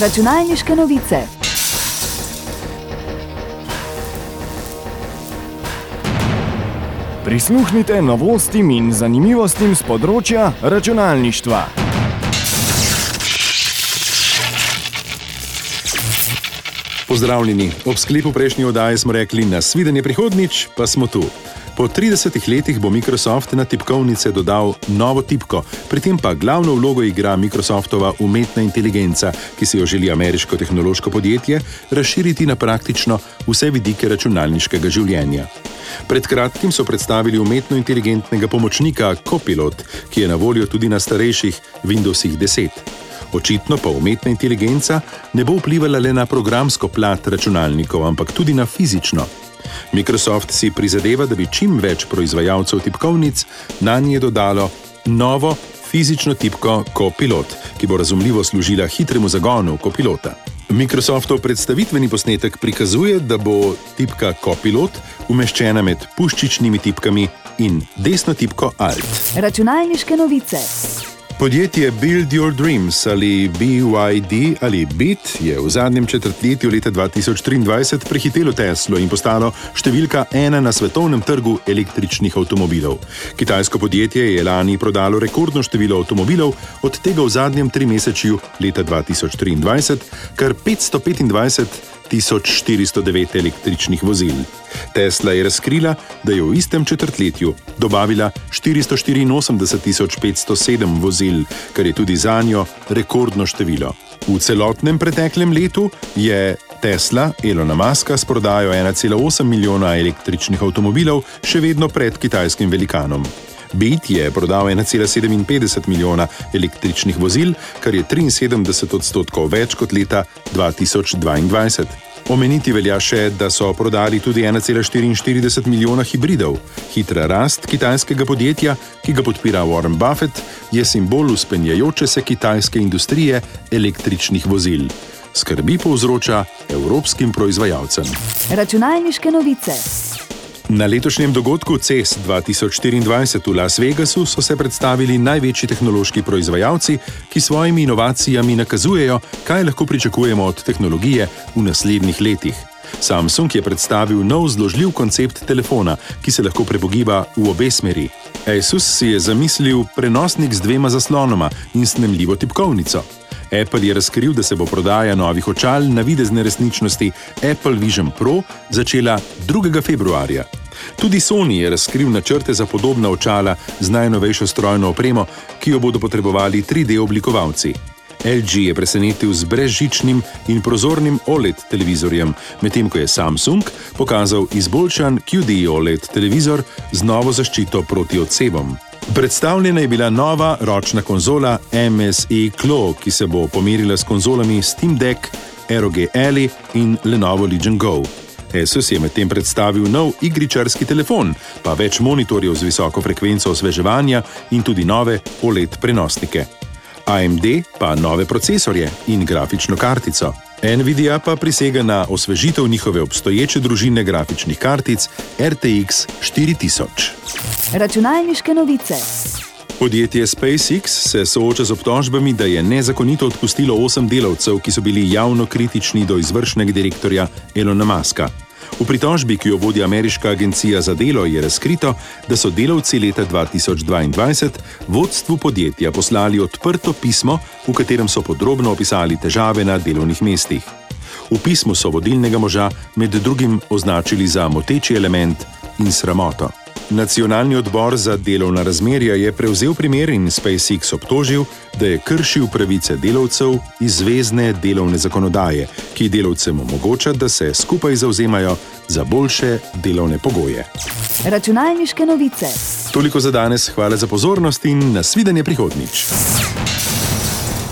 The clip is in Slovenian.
Računalniške novice. Prisluhnite novostim in zanimivostim z področja računalništva. Pozdravljeni. Ob sklepu prejšnje oddaje smo rekli: Nasvidenje prihodnič, pa smo tu. Po 30 letih bo Microsoft na tipkovnice dodal novo tipko, pri tem pa glavno vlogo igra Microsoftova umetna inteligenca, ki si jo želi ameriško tehnološko podjetje razširiti na praktično vse vidike računalniškega življenja. Pred kratkim so predstavili umetno inteligentnega pomočnika Copilot, ki je na voljo tudi na starejših Windowsih 10. Očitno pa umetna inteligenca ne bo vplivala le na programsko plat računalnikov, ampak tudi na fizično. Microsoft si prizadeva, da bi čim več proizvajalcev tipkovnic na nje dodalo novo fizično tipko Copilot, ki bo razumljivo služila hitremu zagonu Copilota. Microsoftov predstavitveni posnetek prikazuje, da bo tipka Copilot umeščena med puščičnimi tipkami in desno tipko Alt. Računalniške novice. Podjetje Build Your Dreams ali BYD ali BIT je v zadnjem četrtletju leta 2023 prehitelo Teslo in postalo številka ena na svetovnem trgu električnih avtomobilov. Kitajsko podjetje je lani prodalo rekordno število avtomobilov, od tega v zadnjem trimesečju leta 2023 kar 525. 1409 električnih vozil. Tesla je razkrila, da je v istem četrtletju dobavila 484.507 vozil, kar je tudi za njo rekordno število. V celotnem preteklem letu je Tesla Elona Muska s prodajo 1,8 milijona električnih avtomobilov še vedno pred kitajskim velikanom. Bit je prodal 1,57 milijona električnih vozil, kar je 73 odstotkov več kot leta 2022. Omeniti velja še, da so prodali tudi 1,44 milijona hibridov. Hitra rast kitajskega podjetja, ki ga podpira Warren Buffett, je simbol uspenjajoče se kitajske industrije električnih vozil. Skrbi povzroča evropskim proizvajalcem. Računalniške novice. Na letošnjem dogodku CES 2024 v Las Vegasu so se predstavili največji tehnološki proizvajalci, ki s svojimi inovacijami nakazujejo, kaj lahko pričakujemo od tehnologije v naslednjih letih. Samsung je predstavil nov zložljiv koncept telefona, ki se lahko prebogiba v obe smeri. Asus si je zamislil prenosnik z dvema zaslonoma in snemljivo tipkovnico. Apple je razkril, da se bo prodaja novih očal na videzne resničnosti Apple Vision Pro začela 2. februarja. Tudi Sony je razkril načrte za podobna očala z najnovejšo strojno opremo, ki jo bodo potrebovali 3D oblikovalci. LG je presenetil z brezžičnim in prozornim OLED televizorjem, medtem ko je Samsung pokazal izboljšan QD OLED televizor z novo zaščito proti odsebom. Predstavljena je bila nova ročna konzola MSE Claw, ki se bo pomerila s konzolami Steam Deck, ROG Ally in Lenovo Legion Go. Asus je medtem predstavil nov igričarski telefon, pa več monitorjev z visoko frekvenco osveževanja in tudi nove OLED prenosnike. AMD pa nove procesorje in grafično kartico. Nvidia pa prisega na osvežitev njihove obstoječe družine grafičnih kartic RTX 4000. Računalniške novice. Podjetje SpaceX se sooča z obtožbami, da je nezakonito odpustilo osem delavcev, ki so bili javno kritični do izvršnega direktorja Elona Muska. V pritožbi, ki jo vodi ameriška agencija za delo, je razkrito, da so delavci leta 2022 vodstvu podjetja poslali odprto pismo, v katerem so podrobno opisali težave na delovnih mestih. V pismu so vodilnega moža med drugim označili za moteči element in sramoto. Nacionalni odbor za delovna razmerja je prevzel primer in SpaceX obtožil, da je kršil pravice delavcev iz zvezdne delovne zakonodaje, ki delavcem omogoča, da se skupaj zauzemajo za boljše delovne pogoje. Računalniške novice. Toliko za danes, hvala za pozornost in nasvidenje prihodnič.